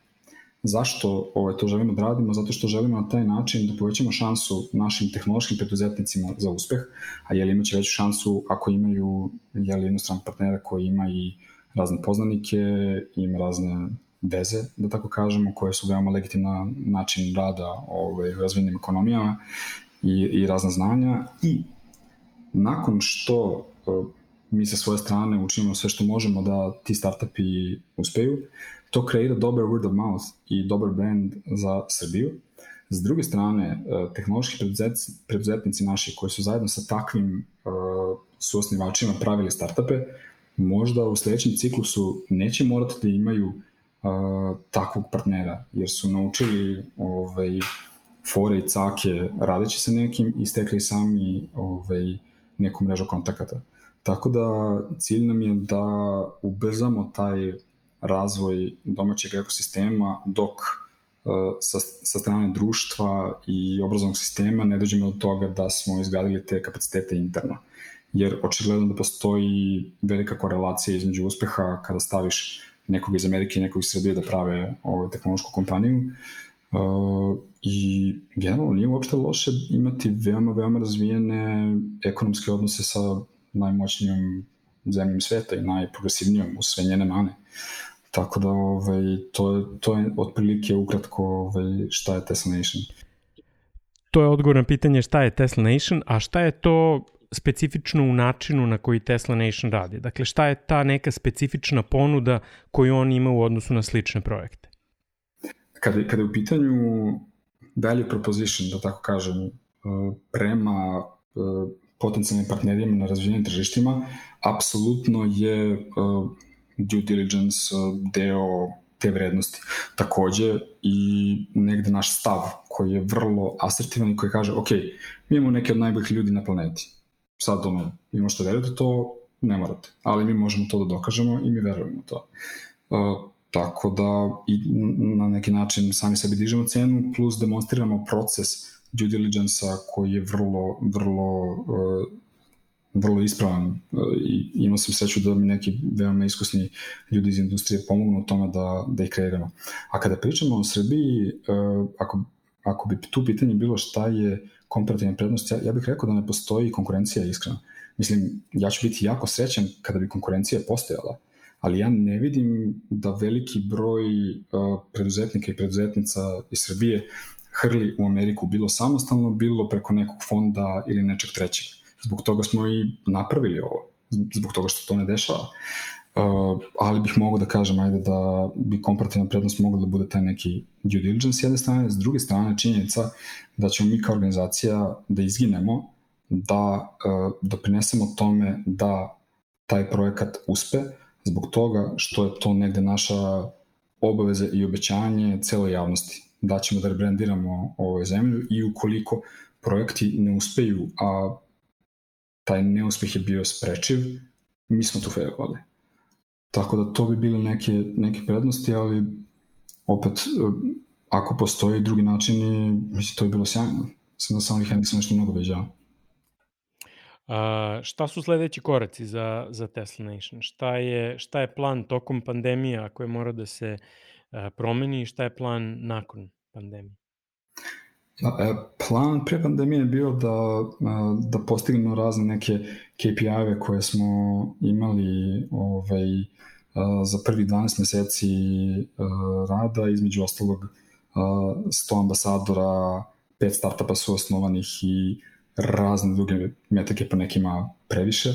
Zašto ovaj, to želimo da radimo? Zato što želimo na taj način da povećamo šansu našim tehnološkim preduzetnicima za uspeh, a jel imaće veću šansu ako imaju jel, jednostranog partnera koji ima i razne poznanike, ima razne veze, da tako kažemo, koje su veoma legitimna način rada ovaj, u razvijenim ekonomijama i, i razna znanja i nakon što uh, mi sa svoje strane učinimo sve što možemo da ti startupi uspeju, to kreira dobar word of mouth i dobar brand za Srbiju. S druge strane, uh, tehnološki preduzetnici naši koji su zajedno sa takvim uh, suosnivačima pravili startupe, možda u sledećem ciklusu neće morati da imaju takvog partnera, jer su naučili ovaj, fore i cake radeći sa nekim i stekli sami ovaj, neku mrežu kontakata. Tako da cilj nam je da ubrzamo taj razvoj domaćeg ekosistema dok uh, sa, sa strane društva i obrazovnog sistema ne dođemo do toga da smo izgradili te kapacitete interno. Jer očigledno da postoji velika korelacija između uspeha kada staviš nekog iz Amerike i nekog iz Srbije da prave ovu tehnološku kompaniju Uh, I generalno nije uopšte loše imati veoma, veoma razvijene ekonomske odnose sa najmoćnijom zemljom sveta i najprogresivnijom u sve njene mane. Tako da ovaj, to, je, to je otprilike ukratko ovaj, šta je Tesla Nation. To je odgovor na pitanje šta je Tesla Nation, a šta je to specifično u načinu na koji Tesla Nation radi? Dakle, šta je ta neka specifična ponuda koju on ima u odnosu na slične projekte? kada, kada je u pitanju value proposition, da tako kažem, uh, prema uh, potencijalnim partnerima na razvijenim tržištima, apsolutno je uh, due diligence deo te vrednosti. Takođe i negde naš stav koji je vrlo asertivan i koji kaže ok, mi imamo neke od najboljih ljudi na planeti. Sad ono, vi možete verujete to, ne morate, ali mi možemo to da dokažemo i mi verujemo to. Uh, tako da i na neki način sami sebi dižemo cenu plus demonstriramo proces due diligence-a koji je vrlo, vrlo uh, vrlo ispravan uh, i imao sam sreću da mi neki veoma iskusni ljudi iz industrije pomognu u tome da, da ih kreiramo. A kada pričamo o Srbiji, ako, ako bi tu pitanje bilo šta je komparativna prednost, ja, ja bih rekao da ne postoji konkurencija iskreno. Mislim, ja ću biti jako srećan kada bi konkurencija postojala, ali ja ne vidim da veliki broj uh, preduzetnika i preduzetnica iz Srbije hrli u Ameriku bilo samostalno, bilo preko nekog fonda ili nečeg trećeg. Zbog toga smo i napravili ovo, zbog toga što to ne dešava. Uh, ali bih mogao da kažem, ajde da bi komparativna prednost mogla da bude taj neki due diligence s jedne strane, s druge strane činjenica da ćemo mi kao organizacija da izginemo, da uh, doprinesemo tome da taj projekat uspe, zbog toga što je to negde naša obaveza i obećanje celoj javnosti da ćemo da rebrandiramo ovoj zemlju i ukoliko projekti ne uspeju, a taj neuspeh je bio sprečiv, mi smo tu failovali. Tako da to bi bile neke, neke prednosti, ali opet, ako postoji drugi način, mislim, to bi bilo sjajno. Sam da samo ih ja nisam nešto mnogo veđao. A, šta su sledeći koraci za, za Tesla Nation? Šta je, šta je plan tokom pandemije ako je mora da se a, promeni i šta je plan nakon pandemije? E, plan pre pandemije je bio da, da postignemo razne neke KPI-eve koje smo imali ovaj, za prvi 12 meseci rada, između ostalog 100 ambasadora, 5 startupa su osnovanih i razne druge metrike pa nekima previše.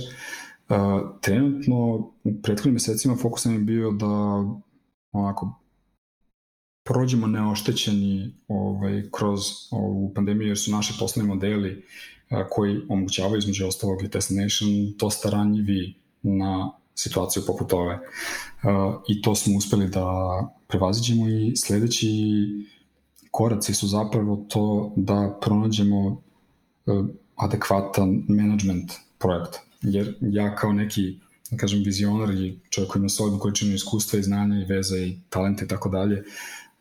Trenutno u prethodnim mesecima fokus nam je bio da onako prođemo neoštećeni ovaj, kroz ovu pandemiju, jer su naši poslovni modeli a, koji omogućavaju između ostalog i Destination dosta ranjivi na situaciju poput ove. A, I to smo uspeli da prevaziđemo i sledeći koraci su zapravo to da pronađemo a, adekvatan management projekta. Jer ja kao neki da kažem, vizionar i čovjek koji ima solidnu količinu iskustva i znanja i veza i talenta i tako dalje,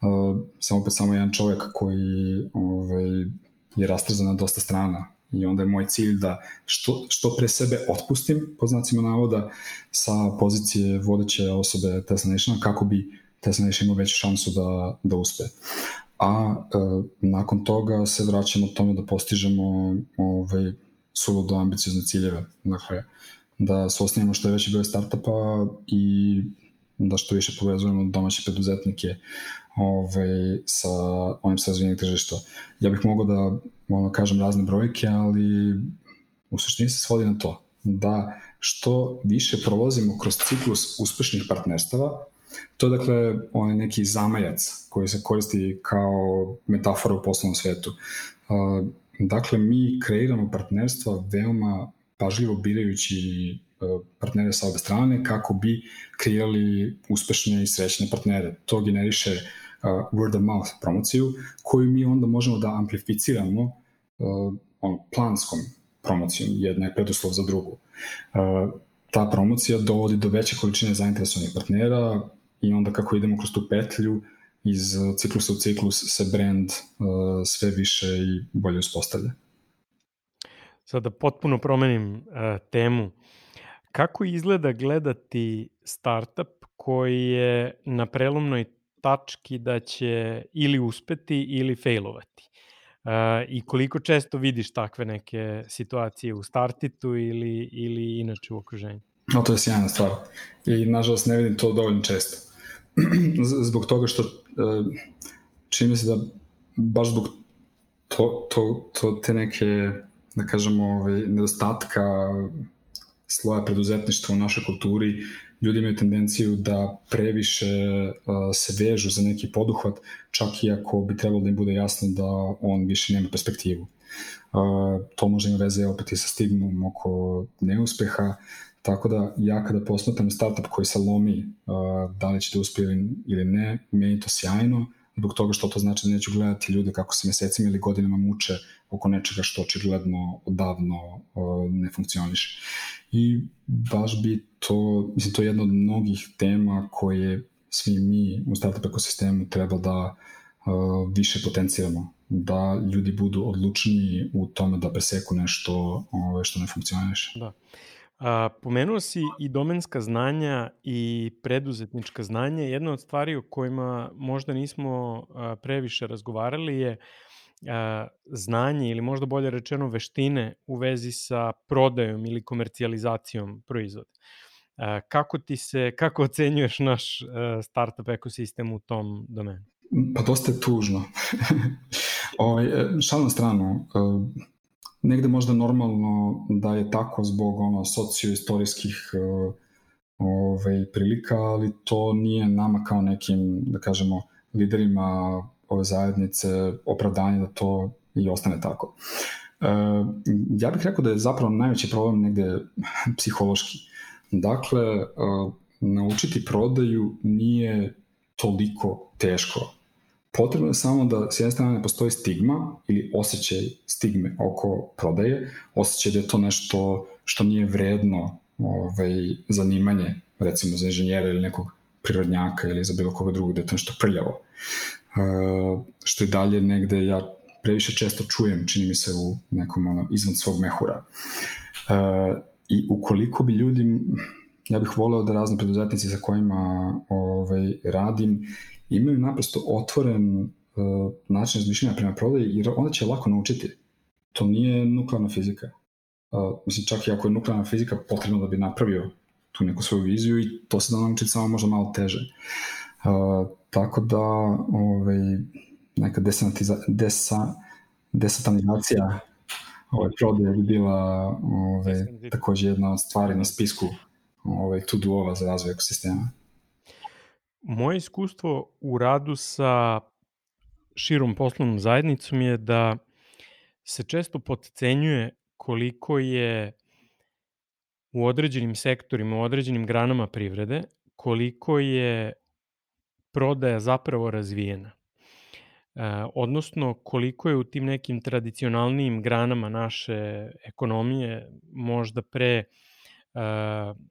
uh, sam opet samo jedan čovjek koji ovaj, je rastrzan na dosta strana i onda je moj cilj da što, što pre sebe otpustim, po znacima navoda, sa pozicije vodeće osobe Tesla Nationa, kako bi Tesla Nation imao veću šansu da, da uspe. A e, nakon toga se vraćamo tome da postižemo ovaj, suludo ambiciozne ciljeve. Dakle, da se osnijemo što je veći broj startupa i da što više povezujemo domaće preduzetnike ovaj, sa onim sa tržišta. Ja bih mogao da ono, kažem razne brojke, ali u suštini se svodi na to da što više prolazimo kroz ciklus uspešnih partnerstava, to je dakle onaj neki zamajac koji se koristi kao metafora u poslovnom svetu. Dakle, mi kreiramo partnerstva veoma pažljivo birajući partnere sa obe strane kako bi kreirali uspešne i srećne partnere. To generiše word of mouth promociju koju mi onda možemo da amplificiramo uh, on, planskom promocijom, jedna je preduslov za drugu. Uh, ta promocija dovodi do veće količine zainteresovanih partnera i onda kako idemo kroz tu petlju, iz ciklusa u ciklus se brand uh, sve više i bolje uspostavlja. Sada da potpuno promenim uh, temu, kako izgleda gledati startup koji je na prelomnoj tački da će ili uspeti ili failovati? Uh, I koliko često vidiš takve neke situacije u startitu ili, ili inače u okruženju? No, to je sjajna stvar. I nažalost ne vidim to dovoljno često. zbog toga što uh, čini se da baš zbog to, to, to te neke da kažemo ovaj, nedostatka sloja preduzetništva u našoj kulturi ljudi imaju tendenciju da previše se vežu za neki poduhvat, čak i ako bi trebalo da im bude jasno da on više nema perspektivu. To može ima veze opet i sa stigmom oko neuspeha, tako da ja kada posmetam startup koji se lomi da li će da uspije ili ne, meni to sjajno, zbog toga što to znači da neću gledati ljude kako se mesecima ili godinama muče oko nečega što očigledno odavno ne funkcioniše. I baš bi to, mislim, to je jedna od mnogih tema koje svi mi u startup ekosistemu treba da uh, više potencijamo da ljudi budu odlučniji u tome da preseku nešto ove, što ne funkcioniše. Da. A, pomenuo si i domenska znanja i preduzetnička znanja. Jedna od stvari o kojima možda nismo a, previše razgovarali je a, znanje ili možda bolje rečeno veštine u vezi sa prodajom ili komercijalizacijom proizvoda. A, kako ti se, kako ocenjuješ naš a, startup ekosistem u tom domenu? Pa dosta je tužno. ovaj, e, šal na stranu, e, negde možda normalno da je tako zbog ono socioistorijskih e, ovaj, prilika, ali to nije nama kao nekim, da kažemo, liderima ove zajednice opravdanje da to i ostane tako. E, ja bih rekao da je zapravo najveći problem negde psihološki. Dakle, e, naučiti prodaju nije toliko teško Potrebno je samo da s jedne strane postoji stigma ili osjećaj stigme oko prodaje, osjećaj da je to nešto što nije vredno ovaj, zanimanje, recimo za inženjera ili nekog prirodnjaka ili za bilo koga drugog, da je to nešto prljavo. Što i dalje negde ja previše često čujem, čini mi se u nekom ono, izvan svog mehura. Uh, I ukoliko bi ljudi, ja bih voleo da razni preduzetnici sa kojima ovaj, radim imaju naprosto otvoren uh, način razmišljanja prema prodaji, jer onda će lako naučiti. To nije nuklearna fizika. Uh, mislim, čak i ako je nuklearna fizika potrebno da bi napravio tu neku svoju viziju i to se da naučiti samo možda malo teže. Uh, tako da ovaj, neka desa, desatanizacija ovaj, prodaje bi bila ovaj, takođe jedna od stvari na spisku ovaj, to-do-ova za razvoj ekosistema. Moje iskustvo u radu sa širom poslovnom zajednicom je da se često podcenjuje koliko je u određenim sektorima, u određenim granama privrede, koliko je prodaja zapravo razvijena. E, odnosno, koliko je u tim nekim tradicionalnijim granama naše ekonomije možda pre e,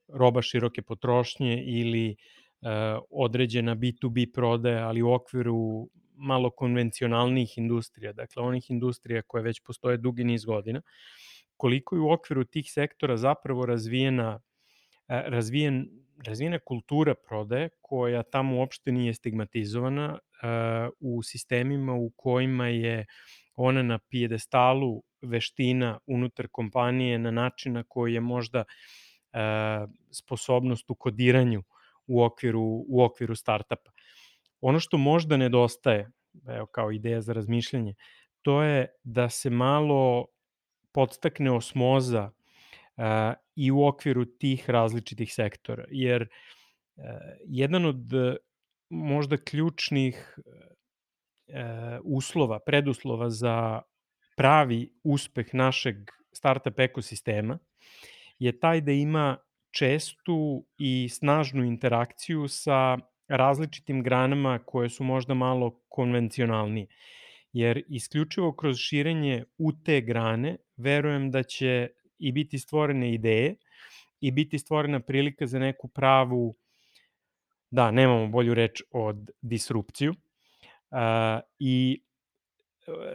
roba široke potrošnje ili E, određena B2B prodaja, ali u okviru malo konvencionalnijih industrija, dakle onih industrija koje već postoje dugi niz godina, koliko je u okviru tih sektora zapravo razvijena, e, razvijen, razvijena kultura prodaje koja tamo uopšte nije stigmatizovana u sistemima u kojima je ona na pijedestalu veština unutar kompanije na način na koji je možda sposobnost u kodiranju u okviru, u okviru startupa. Ono što možda nedostaje, evo kao ideja za razmišljanje, to je da se malo podstakne osmoza i u okviru tih različitih sektora, jer uh, jedan od uh, možda ključnih uh, uslova, preduslova za pravi uspeh našeg startup ekosistema je taj da ima čestu i snažnu interakciju sa različitim granama koje su možda malo konvencionalnije. Jer isključivo kroz širenje u te grane verujem da će i biti stvorene ideje i biti stvorena prilika za neku pravu, da, nemamo bolju reč od disrupciju. Uh, I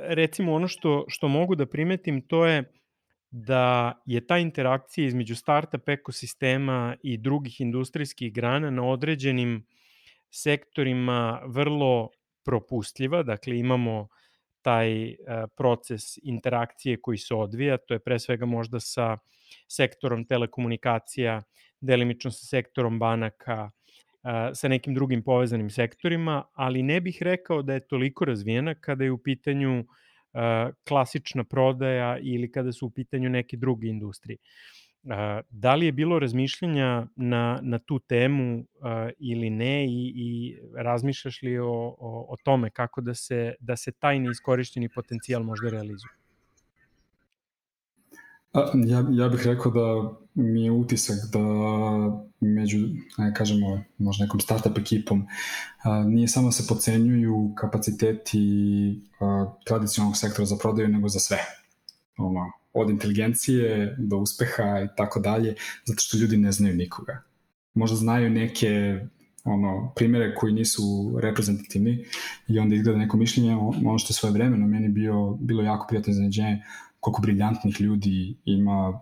recimo ono što, što mogu da primetim to je da je ta interakcija između startup ekosistema i drugih industrijskih grana na određenim sektorima vrlo propustljiva, dakle imamo taj uh, proces interakcije koji se odvija, to je pre svega možda sa sektorom telekomunikacija, delimično sa sektorom banaka, uh, sa nekim drugim povezanim sektorima, ali ne bih rekao da je toliko razvijena kada je u pitanju uh, klasična prodaja ili kada su u pitanju neke druge industrije. Da li je bilo razmišljanja na, na tu temu ili ne i, i razmišljaš li o, o, o tome kako da se, da se taj neiskorišćeni potencijal možda realizuje? A, ja, ja bih rekao da mi je utisak da među, aj kažemo, možda nekom startup ekipom, a, nije samo da se pocenjuju kapaciteti a, tradicionalnog sektora za prodaju, nego za sve. Ono, od inteligencije do uspeha i tako dalje, zato što ljudi ne znaju nikoga. Možda znaju neke ono, primere koji nisu reprezentativni i onda izgleda neko mišljenje, ono što je svoje vremeno meni bio, bilo jako prijatno iznenađenje koliko briljantnih ljudi ima,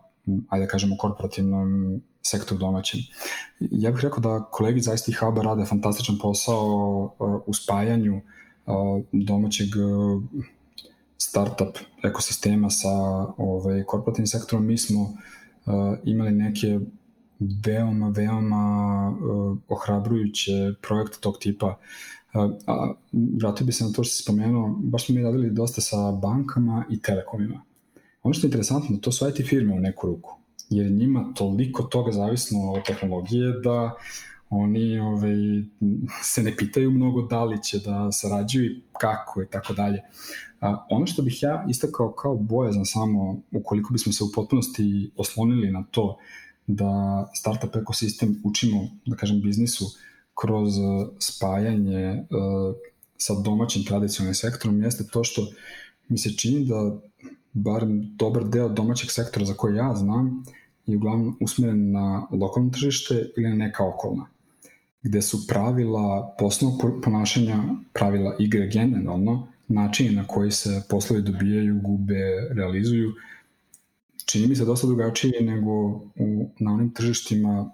ajde da kažemo, korporativnom sektoru domaćem. Ja bih rekao da kolegi zaista i Haba rade fantastičan posao uh, u spajanju uh, domaćeg startup ekosistema sa ovaj, korporativnim sektorom. Mi smo imali neke veoma, veoma uh, ohrabrujuće projekte tog tipa. Uh, a, vratio bi se na to što si spomenuo, baš smo mi radili dosta sa bankama i telekomima. Ono što je interesantno, to su IT firme u neku ruku, jer njima toliko toga zavisno od tehnologije da oni ovaj, se ne pitaju mnogo da li će da sarađuju i kako i tako dalje. A, ono što bih ja istakao kao bojazan samo, ukoliko bismo se u potpunosti oslonili na to da startup ekosistem učimo, da kažem, biznisu kroz uh, spajanje uh, sa domaćim tradicionalnim sektorom jeste to što mi se čini da bar dobar deo domaćeg sektora za koji ja znam je uglavnom usmeren na lokalno tržište ili na neka okolna gde su pravila poslovnog ponašanja, pravila igre generalno, načini na koji se poslovi dobijaju, gube, realizuju, čini mi se dosta drugačije nego u, na onim tržištima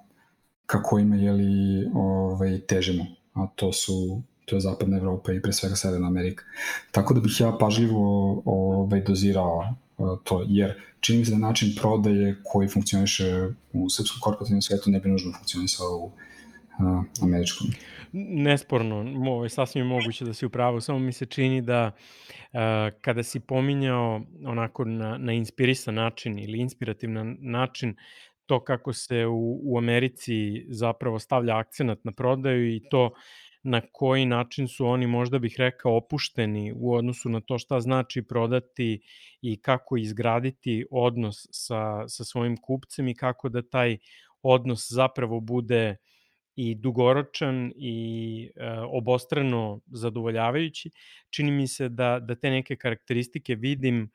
kako ima jeli, ovaj, težimo, a to su to je zapadna Evropa i pre svega Severna Amerika. Tako da bih ja pažljivo ovaj, dozirao to, jer čini mi se da način prodaje koji funkcioniše u srpskom korporativnom svetu ne bi nužno funkcionisao u a, američkom. Nesporno, ovo sasvim je moguće da si upravo, samo mi se čini da a, kada si pominjao onako na, na inspirisan način ili inspirativan način to kako se u, u Americi zapravo stavlja akcenat na prodaju i to na koji način su oni možda bih rekao opušteni u odnosu na to šta znači prodati i kako izgraditi odnos sa, sa svojim kupcem i kako da taj odnos zapravo bude uh, i dugoročan i e, obostrano zadovoljavajući. Čini mi se da, da te neke karakteristike vidim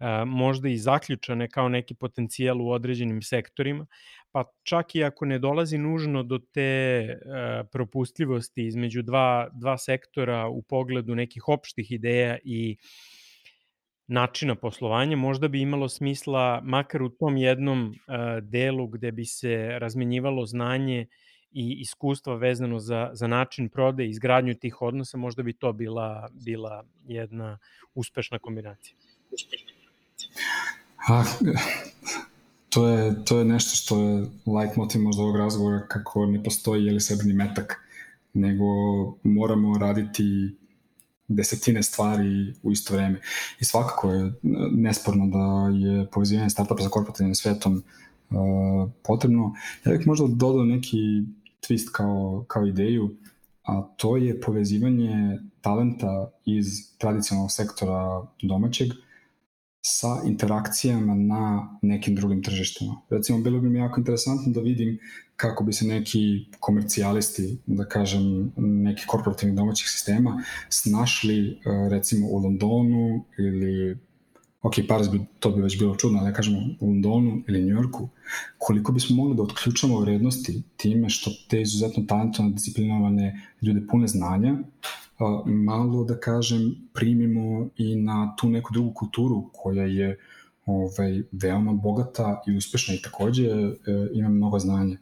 e, možda i zaključane kao neki potencijal u određenim sektorima, pa čak i ako ne dolazi nužno do te e, propustljivosti između dva, dva sektora u pogledu nekih opštih ideja i načina poslovanja, možda bi imalo smisla makar u tom jednom e, delu gde bi se razmenjivalo znanje i iskustva vezano za, za način prode i izgradnju tih odnosa, možda bi to bila, bila jedna uspešna kombinacija. Ah, to je, to je nešto što je light motiv možda ovog razgovora kako ne postoji jeli sebrni metak, nego moramo raditi desetine stvari u isto vreme. I svakako je nesporno da je povezivanje startupa sa korporativnim svetom uh, potrebno. Ja bih možda dodao neki twist kao, kao ideju, a to je povezivanje talenta iz tradicionalnog sektora domaćeg sa interakcijama na nekim drugim tržištima. Recimo, bilo bi mi jako interesantno da vidim kako bi se neki komercijalisti, da kažem, neki korporativnih domaćih sistema snašli recimo u Londonu ili ok, Paris bi, to bi već bilo čudno, ali ja kažemo u Londonu ili New Yorku, koliko bismo mogli da otključamo vrednosti time što te izuzetno talentovane, disciplinovane ljude pune znanja, malo, da kažem, primimo i na tu neku drugu kulturu koja je ovaj, veoma bogata i uspešna i takođe e, ima mnogo znanja.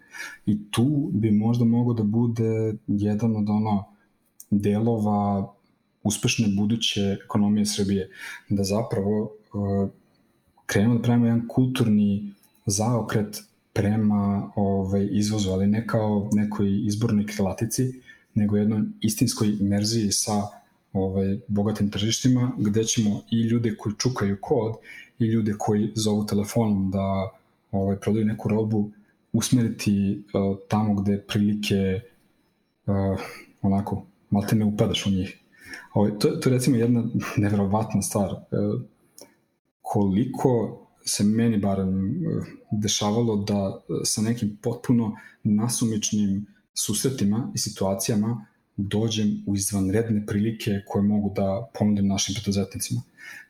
I tu bi možda mogo da bude jedan od ono delova uspešne buduće ekonomije Srbije, da zapravo krenemo da pravimo jedan kulturni zaokret prema ovaj, izvozu, ali ne kao nekoj izbornoj krilatici, nego jednoj istinskoj imerziji sa ovaj, bogatim tržištima, gde ćemo i ljude koji čukaju kod i ljude koji zovu telefonom da ovaj, prodaju neku robu usmeriti uh, tamo gde prilike uh, onako, malte ne upadaš u njih. Ovaj, to, to je recimo jedna nevjerovatna stvar. Uh, koliko se meni barem dešavalo da sa nekim potpuno nasumičnim susretima i situacijama dođem u izvanredne prilike koje mogu da ponudim našim preduzetnicima.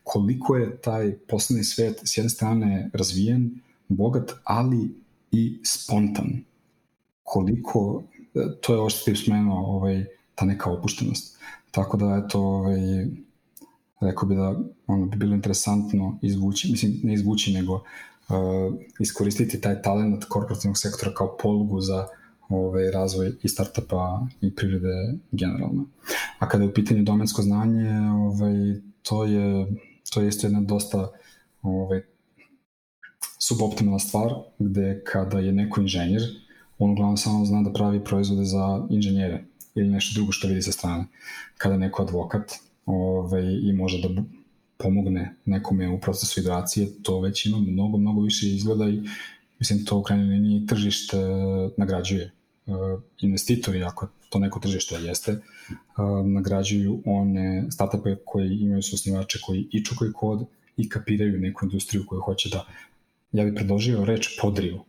Koliko je taj poslovni svet s jedne strane razvijen, bogat, ali i spontan. Koliko, to je ovo što ti ovaj, ta neka opuštenost. Tako da, eto, ovaj, rekao bi da ono, bi bilo interesantno izvući, mislim, ne izvući, nego uh, iskoristiti taj talent korporativnog sektora kao polugu za ovaj, razvoj i startupa i privrede generalno. A kada je u pitanju domensko znanje, ovaj, to je to je isto jedna dosta ovaj, suboptimalna stvar, gde kada je neko inženjer, on uglavnom samo zna da pravi proizvode za inženjere ili nešto drugo što vidi sa strane. Kada neko advokat ovaj, i može da pomogne nekome u procesu hidracije, to već ima mnogo, mnogo više izgleda i mislim to u krajnjoj liniji tržište nagrađuje. Uh, investitori, ako to neko tržište jeste, uh, nagrađuju one startupe koji imaju su osnivače koji i čukaju kod i kapiraju neku industriju koju hoće da ja bih predložio reč podriju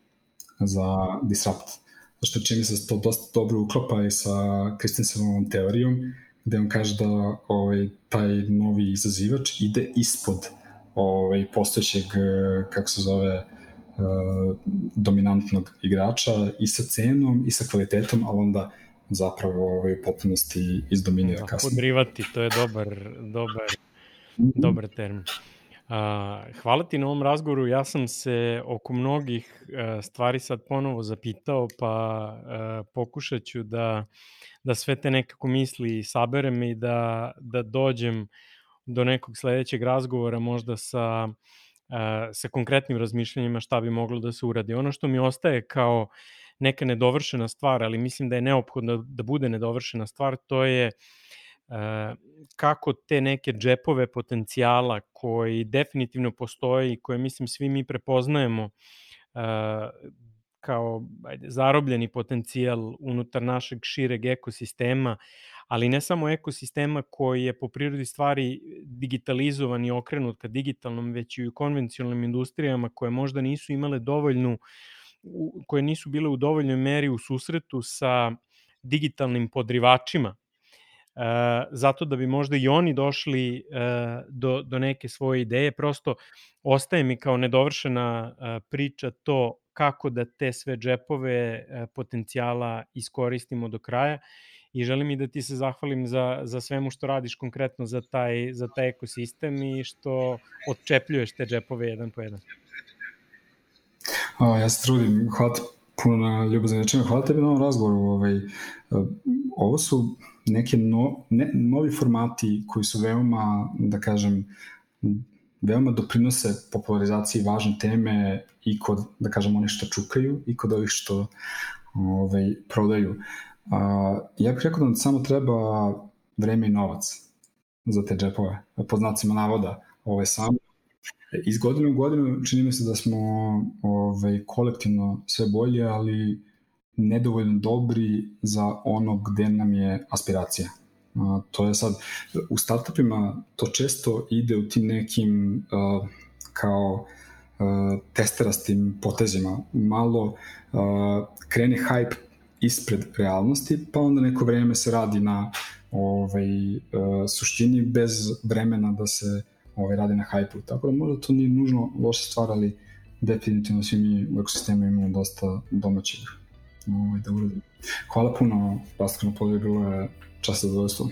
za disrupt. Zašto čini se da to dosta dobro uklopa i sa Kristensenovom teorijom, gde on kaže da ovaj, taj novi izazivač ide ispod ovaj, postojećeg, kako se zove, uh, dominantnog igrača i sa cenom i sa kvalitetom, ali onda zapravo ovaj, potpunosti izdominira da, kasnije. Podrivati, to je dobar, dobar, dobar termin. A, hvala ti na ovom razgovoru. Ja sam se oko mnogih a, stvari sad ponovo zapitao, pa a, pokušat ću da, da sve te nekako misli saberem i da, da dođem do nekog sledećeg razgovora možda sa, sa konkretnim razmišljanjima šta bi moglo da se uradi. Ono što mi ostaje kao neka nedovršena stvar, ali mislim da je neophodno da bude nedovršena stvar, to je kako te neke džepove potencijala koji definitivno postoje i koje mislim svi mi prepoznajemo kao ajde, zarobljeni potencijal unutar našeg šireg ekosistema, ali ne samo ekosistema koji je po prirodi stvari digitalizovan i okrenut ka digitalnom, već i u konvencionalnim industrijama koje možda nisu imale dovoljnu, koje nisu bile u dovoljnoj meri u susretu sa digitalnim podrivačima e, zato da bi možda i oni došli e, do, do neke svoje ideje. Prosto ostaje mi kao nedovršena e, priča to kako da te sve džepove e, potencijala iskoristimo do kraja i želim i da ti se zahvalim za, za svemu što radiš konkretno za taj, za taj ekosistem i što odčepljuješ te džepove jedan po jedan. Ja se trudim, hvala puno na ljubaznim rečima, hvala tebi na ovom razgovoru. Ovaj, ovo su neke no, ne, novi formati koji su veoma, da kažem, veoma doprinose popularizaciji važne teme i kod, da kažem, onih što čukaju i kod ovih što ovaj, prodaju. A, ja bih rekao da samo treba vreme i novac za te džepove, po znacima navoda. Ovaj, samo iz godine u godinu čini mi se da smo ovaj, kolektivno sve bolje, ali nedovoljno dobri za ono gde nam je aspiracija. A, to je sad, u startupima to često ide u tim nekim uh, kao uh, testerastim potezima. Malo uh, krene hype ispred realnosti, pa onda neko vreme se radi na ovaj, suštini bez vremena da se ovaj, radi na hype-u. Tako da možda to nije nužno loša stvar, ali definitivno svi mi u ekosistemu imamo dosta domaćih ovaj, da uradim. Hvala puno, Pastor na bilo je čast zadovoljstvo.